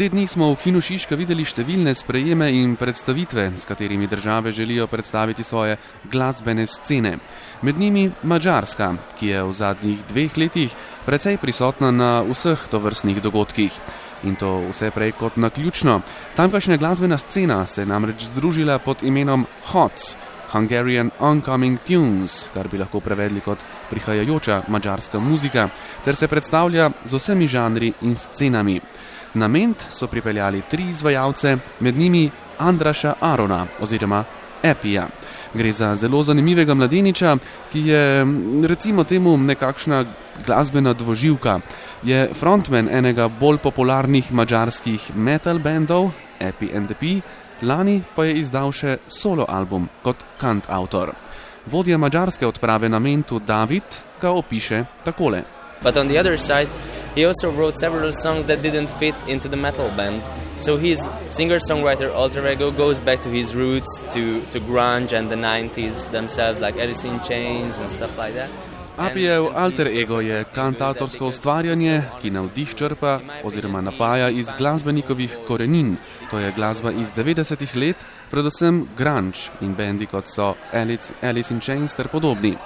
Te dni smo v Kinu Šiška videli številne sprejeme in predstavitve, s katerimi države želijo predstaviti svoje glasbene scene. Med njimi Mačarska, ki je v zadnjih dveh letih precej prisotna na vseh tovrstnih dogodkih. In to vse prej kot na ključno. Tamkajšnja glasbena scena se je namreč združila pod imenom HOTS, Hungarian Oncoming Tunes, kar bi lahko prevedli kot prihajajoča mačarska muzika, ter se predstavlja z vsemi žanri in scenami. Na ment so pripeljali tri izvajalce, med njimi Andraša Arona oziroma Epija. Gre za zelo zanimivega mladeniča, ki je recimo temu nekakšna glasbena dvoživka. Je frontman enega bolj popularnih mačarskih metal bendov, Epi and the P, lani pa je izdal še solo album kot kantautor. Vodja mačarske odprave na mentu David ga opiše takole. But on the other side, he also wrote several songs that didn't fit into the metal band. So his singer-songwriter alter ego goes back to his roots, to, to grunge and the 90s themselves, like Alice in Chains and stuff like that. Apijev alter ego je kantautorsko ustvarjanje, ki navdih črpa oziroma napaja iz glasbenikovih korenin, to je glasba iz 90-ih let, predvsem grunge in bendi kot so Alice, Alice in Chains ter podobni.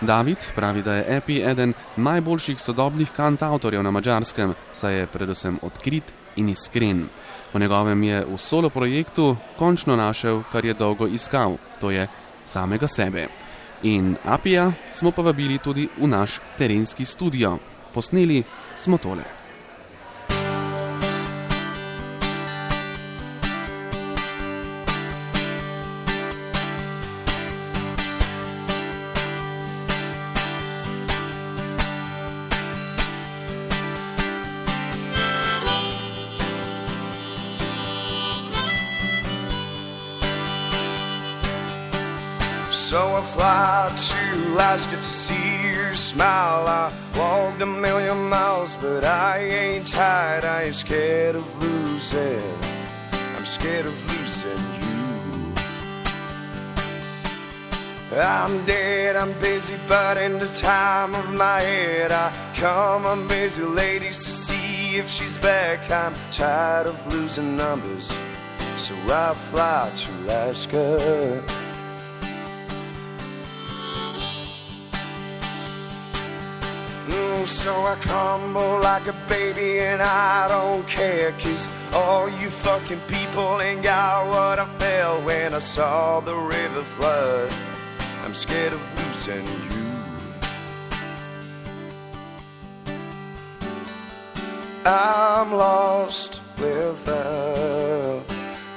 David pravi, da je Epi eden najboljših sodobnih kantautorjev na mačarskem, saj je predvsem odkrit in iskren. Po njegovem je v solo projektu končno našel, kar je dolgo iskal, to je samega sebe. In Apija smo povabili tudi v naš terenski studio. Posneli smo tole. So I fly to Alaska to see your smile. I walked a million miles, but I ain't tired. I ain't scared of losing. I'm scared of losing you. I'm dead, I'm busy, but in the time of my head, I come on busy ladies to see if she's back. I'm tired of losing numbers, so I fly to Alaska. So I crumble like a baby and I don't care Cause all you fucking people ain't got what I felt when I saw the river flood. I'm scared of losing you. I'm lost without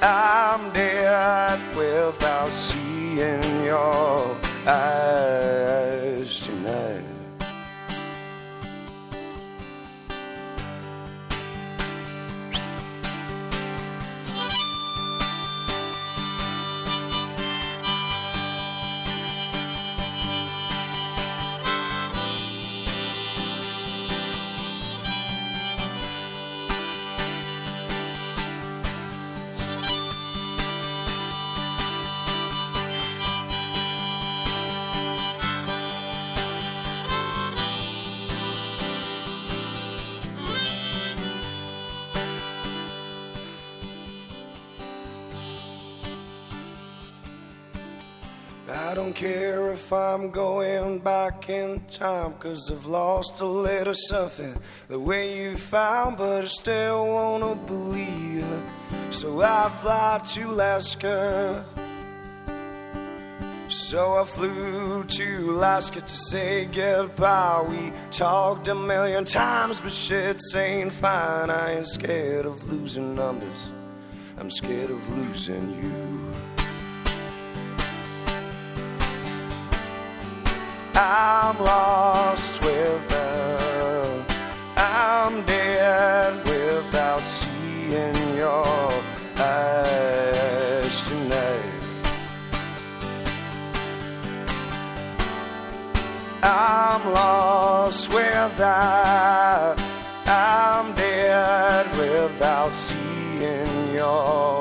I'm dead without seeing your eyes I don't care if I'm going back in time, cause I've lost a little something the way you found, but I still wanna believe. So I fly to Alaska. So I flew to Alaska to say goodbye. We talked a million times, but shit's ain't fine. I ain't scared of losing numbers, I'm scared of losing you. I'm lost without, I'm dead without seeing your eyes tonight. I'm lost without, I'm dead without seeing your